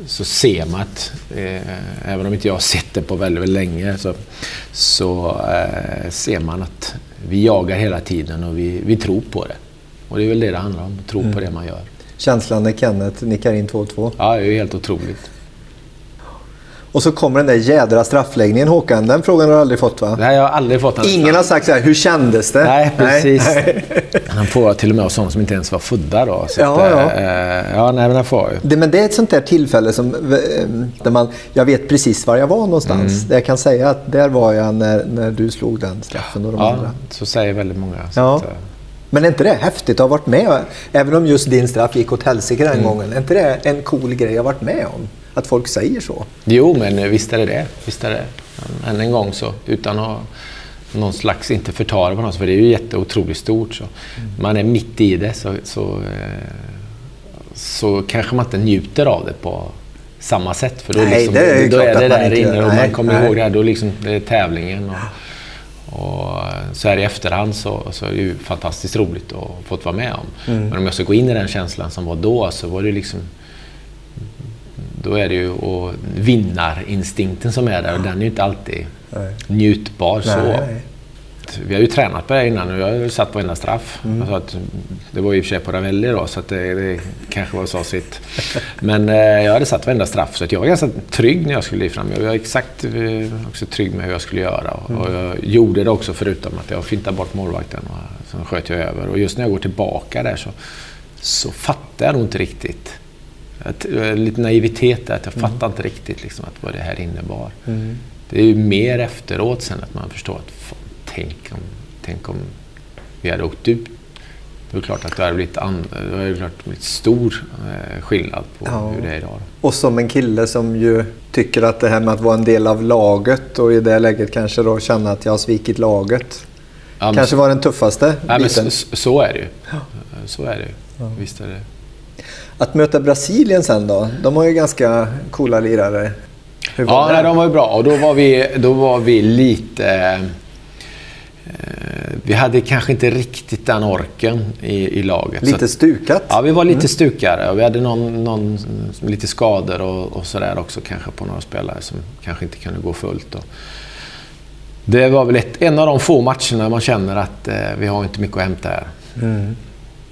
så ser man att, eh, även om inte jag har sett det på väldigt, väldigt länge, så, så eh, ser man att vi jagar hela tiden och vi, vi tror på det. Och det är väl det det handlar om, att tro mm. på det man gör. Känslan när Kenneth nickar in 2-2? Ja, det är helt otroligt. Och så kommer den där jädra straffläggningen Håkan. Den frågan har du aldrig fått va? Nej, jag har aldrig fått den. Ingen har sagt så här, hur kändes det? Nej, precis. Nej. Han får till och med av sådana som inte ens var födda då. Så ja, att, ja. Äh, ja, nej, men får jag. Det, men det är ett sånt där tillfälle som, eh, där man, jag vet precis var jag var någonstans. Mm. Där jag kan säga att där var jag när, när du slog den straffen och de ja, andra. så säger väldigt många. ja. Att, eh, men är inte det häftigt att ha varit med? Även om just din straff gick åt helsike den mm. gången. Är inte det en cool grej att ha varit med om? Att folk säger så? Jo, men visst är det det. Visst är det. Än en gång så, utan att någon slags, inte förtara på något för det är ju jätteotroligt stort. Så. Mm. Man är mitt i det så, så, eh, så kanske man inte njuter av det på samma sätt. För då, nej, liksom, det är då är det där inne och man kommer nej. ihåg det här. Då liksom, det är tävlingen. Och, och så här i efterhand så, så är det ju fantastiskt roligt att få vara med om. Mm. Men om jag ska gå in i den känslan som var då så var det liksom... Då är det ju och vinnarinstinkten som är där och den är ju inte alltid nej. njutbar så. Vi har ju tränat på det innan och jag har ju satt på enda straff. Mm. Alltså att, det var i och för sig på Ravelli då, så att det, det kanske var så sitt. Men eh, jag hade satt varenda straff, så att jag var ganska trygg när jag skulle fram. Jag var exakt eh, också trygg med hur jag skulle göra. Och, mm. och jag gjorde det också förutom att jag fintade bort målvakten och sen sköt jag över. Och just när jag går tillbaka där så, så fattar jag nog inte riktigt. Att, eh, lite naivitet där, att jag mm. fattar inte riktigt liksom, att vad det här innebar. Mm. Det är ju mer efteråt sen att man förstår att tänk om, tänk om vi hade åkt ut. Det är klart att det hade blivit, an, det hade klart blivit stor eh, skillnad på ja. hur det är idag. Och som en kille som ju tycker att det här med att vara en del av laget och i det läget kanske då känna att jag har svikit laget. Ja, kanske var den tuffaste ja, biten. Men så, så, är det ju. Så är det ja. Visst är det. Att möta Brasilien sen då? De har ju ganska coola lirare. Ja? Nej, de var ju bra och då var vi, då var vi lite vi hade kanske inte riktigt den orken i, i laget. Lite stukat? Ja, vi var lite mm. stukare. Och vi hade någon, någon, lite skador och, och sådär också kanske på några spelare som kanske inte kunde gå fullt. Och det var väl ett, en av de få matcherna man känner att eh, vi har inte mycket att hämta här. Mm.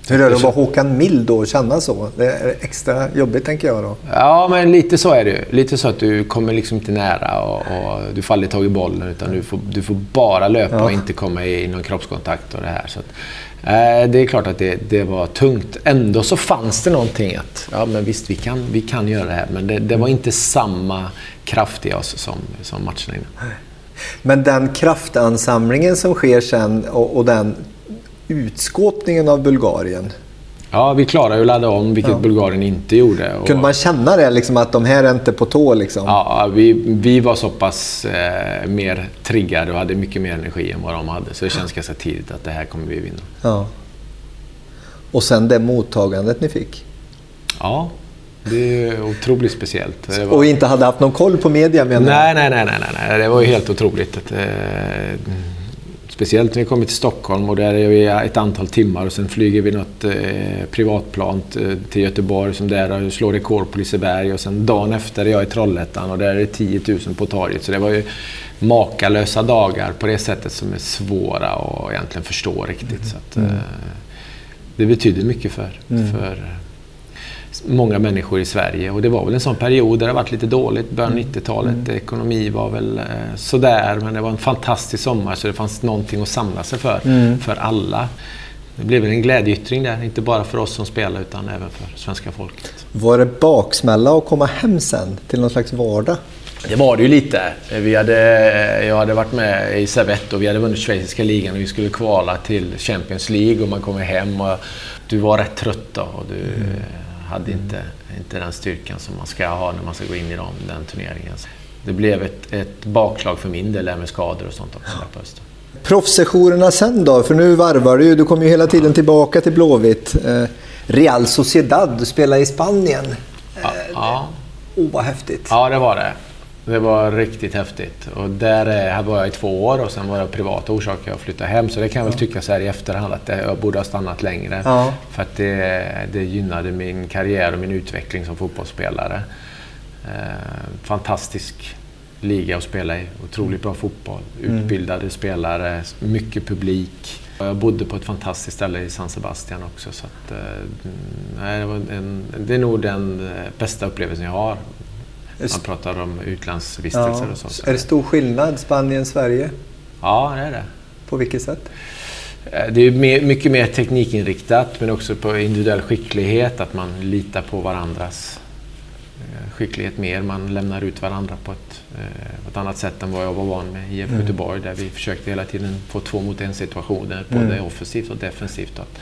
Hur är det att vara Håkan Mild då och känna så? Det är extra jobbigt tänker jag då. Ja, men lite så är det ju. Lite så att du kommer liksom inte nära och, och du får aldrig tag i bollen utan du får, du får bara löpa ja. och inte komma i någon kroppskontakt och det här. Så att, eh, det är klart att det, det, var tungt. Ändå så fanns det någonting att, ja men visst vi kan, vi kan göra det här. Men det, det var inte samma kraft i oss som, som matcherna innan. Men den kraftansamlingen som sker sen och, och den utskåpningen av Bulgarien. Ja, vi klarade ju att ladda om, vilket ja. Bulgarien inte gjorde. Kunde man känna det, liksom, att de här är inte på tå? Liksom? Ja, vi, vi var så pass eh, mer triggade och hade mycket mer energi än vad de hade. Så det känns ganska tidigt att det här kommer vi vinna. Ja. Och sen det mottagandet ni fick? Ja, det är otroligt speciellt. Var... Och inte hade haft någon koll på media menar nej, nej, nej, nej, nej. Det var ju helt otroligt. Att, eh, Speciellt när vi kommer till Stockholm och där är vi ett antal timmar och sen flyger vi något eh, privatplan till Göteborg som där slår rekord på Liseberg och sen dagen efter är jag i Trollhättan och där är det 10 000 på torget. Så det var ju makalösa dagar på det sättet som är svåra att egentligen förstå riktigt. Mm. Så att, eh, det betyder mycket för, mm. för många människor i Sverige. Och det var väl en sån period där det varit lite dåligt. Början av 90-talet. Mm. Ekonomi var väl eh, sådär. Men det var en fantastisk sommar så det fanns någonting att samla sig för. Mm. För alla. Det blev väl en glädjeyttring där. Inte bara för oss som spelar utan även för svenska folket. Var det baksmälla att komma hem sen till någon slags vardag? Det var det ju lite. Vi hade, jag hade varit med i Servette och vi hade vunnit schweiziska ligan och vi skulle kvala till Champions League och man kommer hem och du var rätt trött då och du mm. Hade inte, inte den styrkan som man ska ha när man ska gå in i dem, den turneringen. Det blev ett, ett bakslag för min del med skador och sånt också där på hösten. Proffssessionerna sen då? För nu varvar du ju. Du kommer ju hela tiden tillbaka till Blåvitt. Eh, Real Sociedad, du spelar i Spanien. Ja. ja. Oh, vad häftigt. Ja, det var det. Det var riktigt häftigt. Och där var jag i två år och sen var det privata orsaker att flytta hem. Så det kan jag väl tycka så här i efterhand att jag borde ha stannat längre. Ja. För att det, det gynnade min karriär och min utveckling som fotbollsspelare. Eh, fantastisk liga att spela i. Otroligt bra fotboll. Mm. Utbildade mm. spelare, mycket publik. Jag bodde på ett fantastiskt ställe i San Sebastian också. Så att, eh, nej, det, en, det är nog den eh, bästa upplevelsen jag har. Man pratar om utlandsvistelser ja. och så. Är det stor skillnad Spanien-Sverige? Ja, det är det. På vilket sätt? Eh, det är mycket mer teknikinriktat men också på individuell skicklighet, att man litar på varandras skicklighet mer. Man lämnar ut varandra på ett, eh, ett annat sätt än vad jag var van med i IFK mm. Göteborg där vi försökte hela tiden få två mot en situationer, både mm. offensivt och defensivt. Att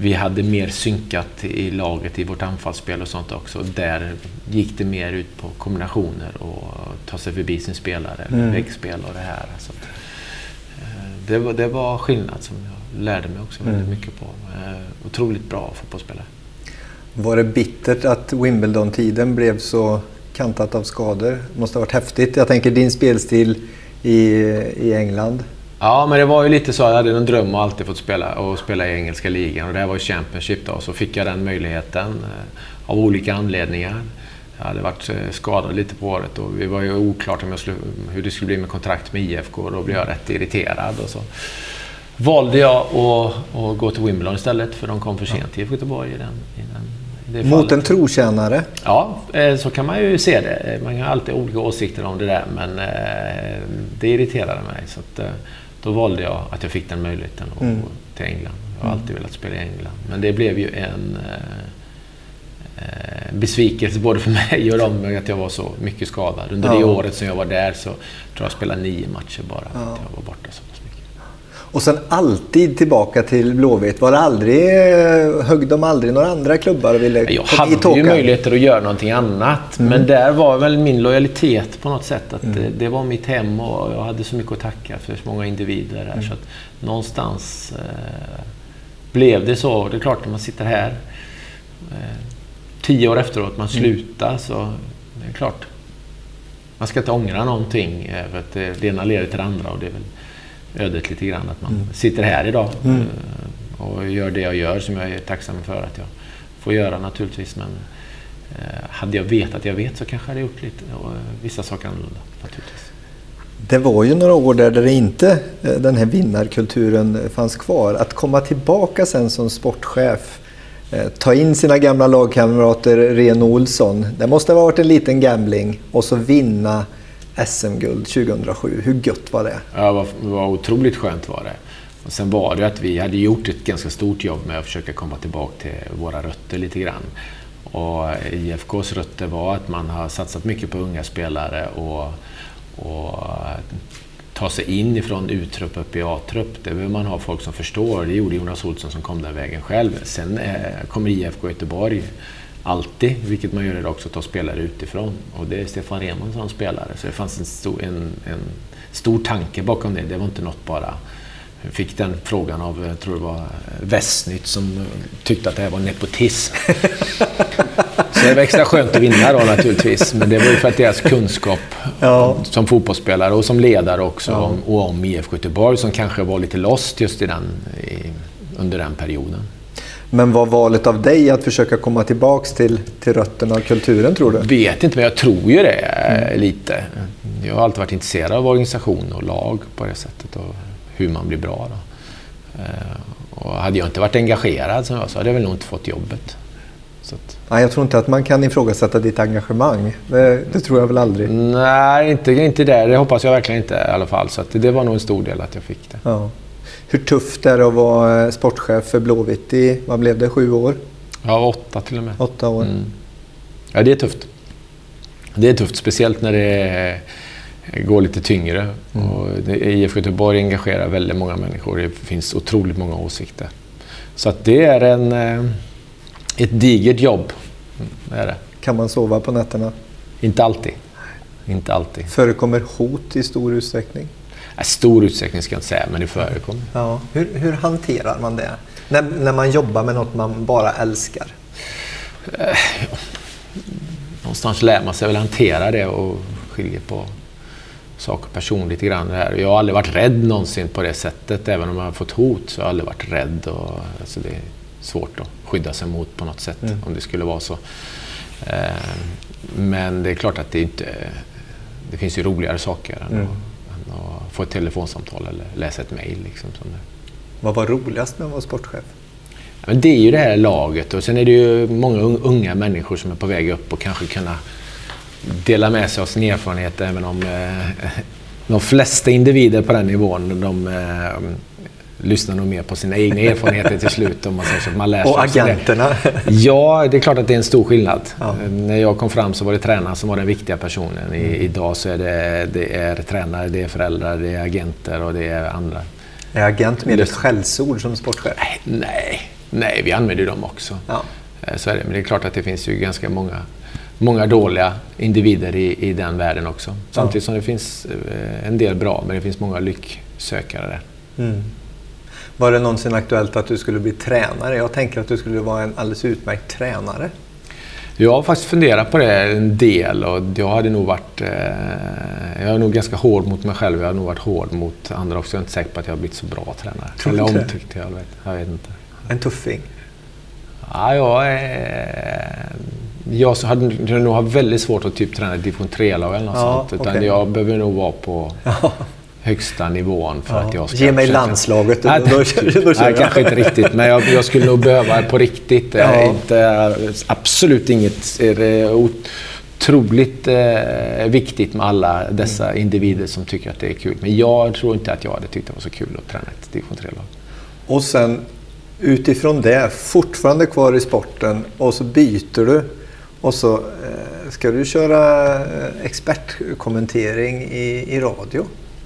vi hade mer synkat i laget i vårt anfallsspel och sånt också. Där gick det mer ut på kombinationer och ta sig förbi sin spelare, mm. väggspel och det här. Så eh, det, var, det var skillnad som jag lärde mig också väldigt mm. mycket på. Eh, otroligt bra fotbollsspelare. Var det bittert att Wimbledon-tiden blev så kantat av skador? Det måste ha varit häftigt. Jag tänker din spelstil i, i England. Ja, men det var ju lite så. Jag hade en dröm att alltid fått spela, och spela i engelska ligan. Och det här var ju Championship då. Så fick jag den möjligheten eh, av olika anledningar. Jag hade varit eh, skadad lite på året och det var ju oklart om jag skulle, hur det skulle bli med kontrakt med IFK. Då blev jag rätt irriterad. Och så valde jag att, att gå till Wimbledon istället för de kom för sent till Göteborg i den, i den mot en trotjänare? Ja, eh, så kan man ju se det. Man har alltid olika åsikter om det där, men det irriterade mig. Så att, då valde jag att jag fick den möjligheten att mm. gå till England. Jag har alltid mm. velat spela i England. Men det blev ju en besvikelse både för mig och dem att jag var så mycket skadad. Under ja. det året som jag var där så tror jag jag spelade nio matcher bara. Ja. Att jag var borta så. Och sen alltid tillbaka till Blåvitt. Var det aldrig, högg de aldrig några andra klubbar och ville Jag hade ju möjligheter att göra någonting annat. Mm. Men där var väl min lojalitet på något sätt. Att mm. det, det, var mitt hem och jag hade så mycket att tacka för så många individer där. Mm. Så att någonstans eh, blev det så. Det är klart, när man sitter här eh, tio år efteråt, man mm. slutar, så det är klart. Man ska inte ångra någonting. Eh, för att det ena leder till det andra. Och det är väl, ödet lite grann. Att man mm. sitter här idag mm. Eh, och gör det jag gör som jag är tacksam för att jag får göra naturligtvis. Men eh, hade jag vetat jag vet så kanske jag hade gjort lite, och eh, vissa saker annorlunda naturligtvis. Det var ju några år där, där det inte den här vinnarkulturen fanns kvar. Att komma tillbaka sen som sportchef, ta in sina gamla lagkamrater Ren Olsson. Det måste ha varit en liten gambling och så vinna SM-guld 2007. Hur gött var det? Ja, vad, vad otroligt skönt var det. Och sen var det att vi hade gjort ett ganska stort jobb med att försöka komma tillbaka till våra rötter lite grann. Och IFKs rötter var att man har satsat mycket på unga spelare och, och ta sig in ifrån U-trupp upp i A-trupp. Det behöver man ha folk som förstår. Det gjorde Jonas Olsson som kom den vägen själv. Sen eh, kommer IFK Göteborg alltid, vilket man gör idag också, ta spelare utifrån. Och det är Stefan Rehman som spelare. Så det fanns en stor, en, en stor tanke bakom det. Det var inte något bara... Jag fick den frågan av, jag tror det var Västnytt som tyckte att det här var nepotism. Så det var extra skönt att vinna då naturligtvis. Men det var ju för att deras kunskap ja. som fotbollsspelare och som ledare också ja. om, och om IFK Göteborg som kanske var lite lost just i den, i, under den perioden. Men var valet av dig att försöka komma tillbaks till, till rötterna och kulturen tror du? Vet inte, men jag tror ju det mm. lite. Jag har alltid varit intresserad av organisation och lag på det sättet och hur man blir bra. Då. Eh, och hade jag inte varit engagerad som jag så hade jag väl nog inte fått jobbet. Att... Nej, jag tror inte att man kan ifrågasätta ditt engagemang. Det, det, tror jag väl aldrig. Nej, inte, inte det. Det hoppas jag verkligen inte i alla fall. Så det var nog en stor del att jag fick det. Ja. Hur tufft är det att vara sportchef för Blåvitt i, vad blev det, sju år? Ja, åtta till och med. Åtta år. Mm. Ja, det är tufft. Det är tufft, speciellt när det går lite tyngre. Mm. Och IFK Göteborg engagerar väldigt många människor. Det finns otroligt många åsikter. Så att det är en, eh, ett digert jobb. Det är det. Kan man sova på nätterna? Inte alltid. Inte alltid. Förekommer hot i stor utsträckning? Stor utsträckning ska jag inte säga, men det förekommer. Ja. Hur, hur hanterar man det? När, när man jobbar med något man bara älskar? Eh, någonstans lär man sig väl hantera det och skilja på sak och person lite grann. Här. Jag har aldrig varit rädd någonsin på det sättet. Även om jag har fått hot så har jag aldrig varit rädd. Och, alltså det är svårt att skydda sig mot på något sätt mm. om det skulle vara så. Eh, men det är klart att det inte... Det finns ju roligare saker än, mm. Att, få ett telefonsamtal eller läsa ett mejl. Liksom, Vad var roligast med att vara sportchef? Men det är ju det här laget och sen är det ju många unga människor som är på väg upp och kanske kunna dela med sig av sin erfarenhet även om eh, de flesta individer på den nivån de eh, lyssnar nog mer på sina egna erfarenheter till slut. Om man säger så. Man lär och agenterna? Det. Ja, det är klart att det är en stor skillnad. Ja. När jag kom fram så var det tränaren som var den viktiga personen. I, mm. idag så är det, det är tränare, det är föräldrar, det är agenter och det är andra. Är agent mer ett skällsord som sportchef? Nej, nej, vi använder dem också. Ja. Eh, så är det. Men det är klart att det finns ju ganska många många dåliga individer i, i den världen också. Samtidigt som det finns eh, en del bra, men det finns många lycksökare där. Mm. Var det någonsin aktuellt att du skulle bli tränare? Jag tänker att du skulle vara en alldeles utmärkt tränare. Jag har faktiskt funderat på det en del och jag hade nog varit... Eh, jag är nog ganska hård mot mig själv. Jag har nog varit hård mot andra också. Jag är inte säker på att jag har blivit så bra tränare. Tror Eller omtyckt, jag vet, jag vet inte. En tuffing? Ja, jag jag hade nog haft väldigt svårt att typ träna division 3-lag eller något ja, sånt. Utan okay. jag behöver nog vara på högsta nivån för ja. att jag ska... Ge mig försöka... landslaget. Nej, då, då, då nej, kanske inte riktigt. Men jag, jag, skulle nog behöva på riktigt. Ja. Inte, absolut inget otroligt eh, viktigt med alla dessa mm. individer som tycker att det är kul. Men jag tror inte att jag hade tyckt det var så kul att träna ett division 3-lag. Och sen utifrån det, fortfarande kvar i sporten och så byter du och så eh, ska du köra eh, expertkommentering i, i radio.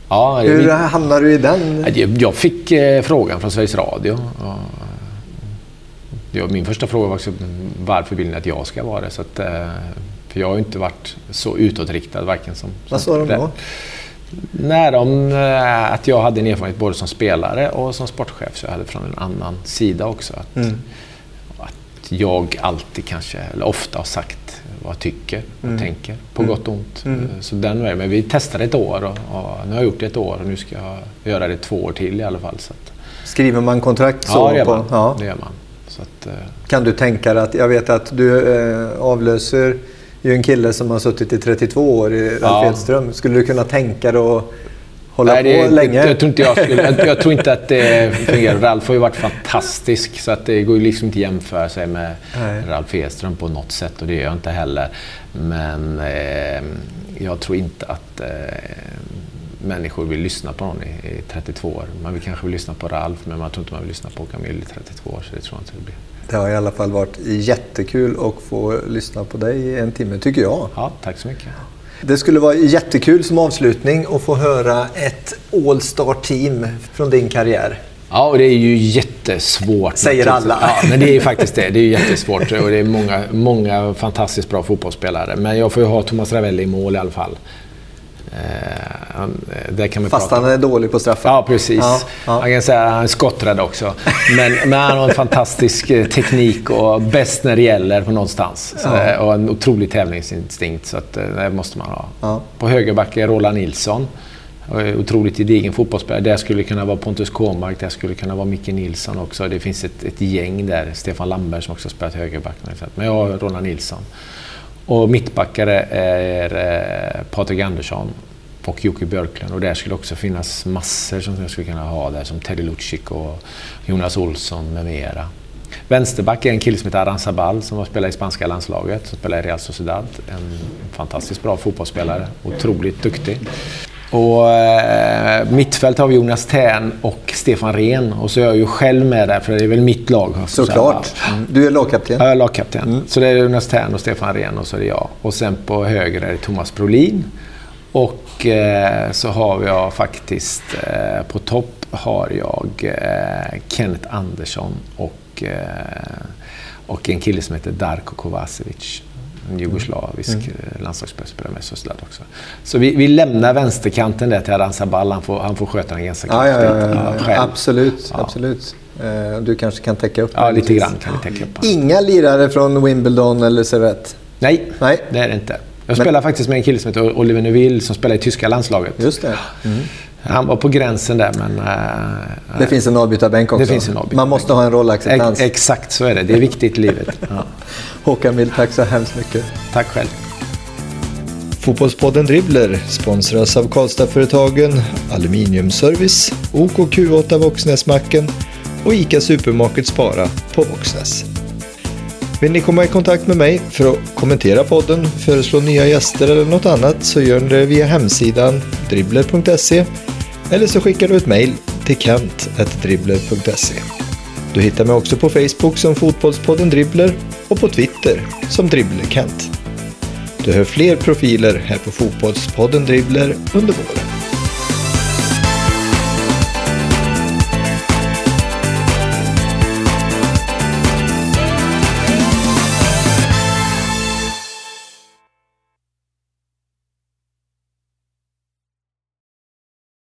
Ja, Hur vi, hamnade du i den? Jag fick eh, frågan från Sveriges Radio. Min första fråga var också varför vill ni att jag ska vara det? Så att, för jag har inte varit så utåtriktad varken som... Vad sa de då? Nej, de, att jag hade en erfarenhet både som spelare och som sportchef. Så jag hade från en annan sida också. Att, mm jag alltid kanske, eller ofta har sagt vad tycker och mm. tänker. På mm. gott och ont. Mm. Så den vägen. Men vi testade ett år och, och, nu har jag gjort det ett år och nu ska jag göra det två år till i alla fall. Så att... Skriver man kontrakt så? Ja, det gör man. På, ja. Det gör man. Så att, eh... Kan du tänka dig att, jag vet att du eh, avlöser ju en kille som har suttit i 32 år i Ralf ja. Edström. Skulle du kunna tänka dig att hålla Nej, det, på länge? Jag, tror inte jag, skulle, jag, jag, tror inte att det fungerar. Ralf har ju varit fantastisk så att det går ju liksom inte att jämföra sig med Nej. Ralf Edström på något sätt och det gör jag inte heller. Men eh, jag tror inte att eh, människor vill lyssna på någon i, i 32 år. Man vill kanske vill lyssna på Ralf men man tror inte man vill lyssna på Camille i 32 år så det tror jag inte det blir. Det har i alla fall varit jättekul att få lyssna på dig i en timme, tycker jag. Ja, tack så mycket. Det skulle vara jättekul som avslutning att få höra ett All-star-team från din karriär. Ja, och det är ju jättesvårt. Säger alla. Ja, men det är ju faktiskt det. Det är jättesvårt och det är många, många fantastiskt bra fotbollsspelare. Men jag får ju ha Thomas Ravelli i mål i alla fall. Eh, kan man Fast han är dålig på straffar. Ja, precis. Ja, ja. Man kan säga att han är skotträdd också. Men, men han har en fantastisk eh, teknik och bäst när det gäller på någonstans. Så, ja. Och en otrolig tävlingsinstinkt. Så att, eh, det måste man ha. Ja. På högerback är Roland Nilsson. Otroligt gedigen fotbollsspelare. Där skulle kunna vara Pontus Kåmark, där skulle kunna vara Micke Nilsson också. Det finns ett, ett gäng där. Stefan Lamberg som också spelat högerback. Men jag har Roland Nilsson. Och mittbackare är eh, Patrik Andersson och Jocke Björklund. Och där skulle också finnas massor som jag skulle kunna ha där som Teddy Lucic och Jonas Olsson med mera. Vänsterback är en kille som heter Aran Sabal som har spelat i spanska landslaget, som spelar i Real Sociedad. En fantastiskt bra fotbollsspelare, otroligt duktig. Och eh, mittfält har vi Jonas Tern och Stefan Rehn. Och så är jag ju själv med där, för det är väl mitt lag. Såklart. Mm. Du är lagkapten. Ja, jag är lagkapten. Mm. Så det är Jonas Tern och Stefan Rehn och så är det jag. Och sen på höger är det Thomas Brolin. Och eh, så har jag faktiskt eh, på topp har jag eh, Kenneth Andersson och, eh, och en kille som heter Darko Kovacevic en jugoslavisk mm. Eh, landslagsspelare med Sociedad också. Så vi, vi lämnar vänsterkanten där till Adan Sabal. Han får, han får sköta den ganska ja, ja, ja, ja. Absolut, absolut. Eh, du kanske kan täcka upp Ja, lite grann kan vi täcka upp. Inga lirare från Wimbledon eller Servette? Nej, Nej, det är det inte. Jag spelar Men... faktiskt med en kille som heter Oliver Neuville som spelar i tyska landslaget. Just det. Mm. Han var på gränsen där, men... Uh, det finns en avbytarbänk också. Det finns en avbytarbänk. Man måste ha en rollacceptans. Ex exakt så är det. Det är viktigt i livet. Ja. Håkan Mild, tack så hemskt mycket. Tack själv. Fotbollspodden Dribbler sponsras av Karlstadföretagen Aluminiumservice, OKQ8 Våxnäsmacken och ICA Supermarket Spara på Våxnäs. Vill ni komma i kontakt med mig för att kommentera podden, föreslå nya gäster eller något annat så gör ni det via hemsidan dribbler.se eller så skickar du ett mejl till kent.dribbler.se. Du hittar mig också på Facebook som Fotbollspodden Dribbler och på Twitter som DribblerKent. Du hör fler profiler här på Fotbollspodden Dribbler under våren.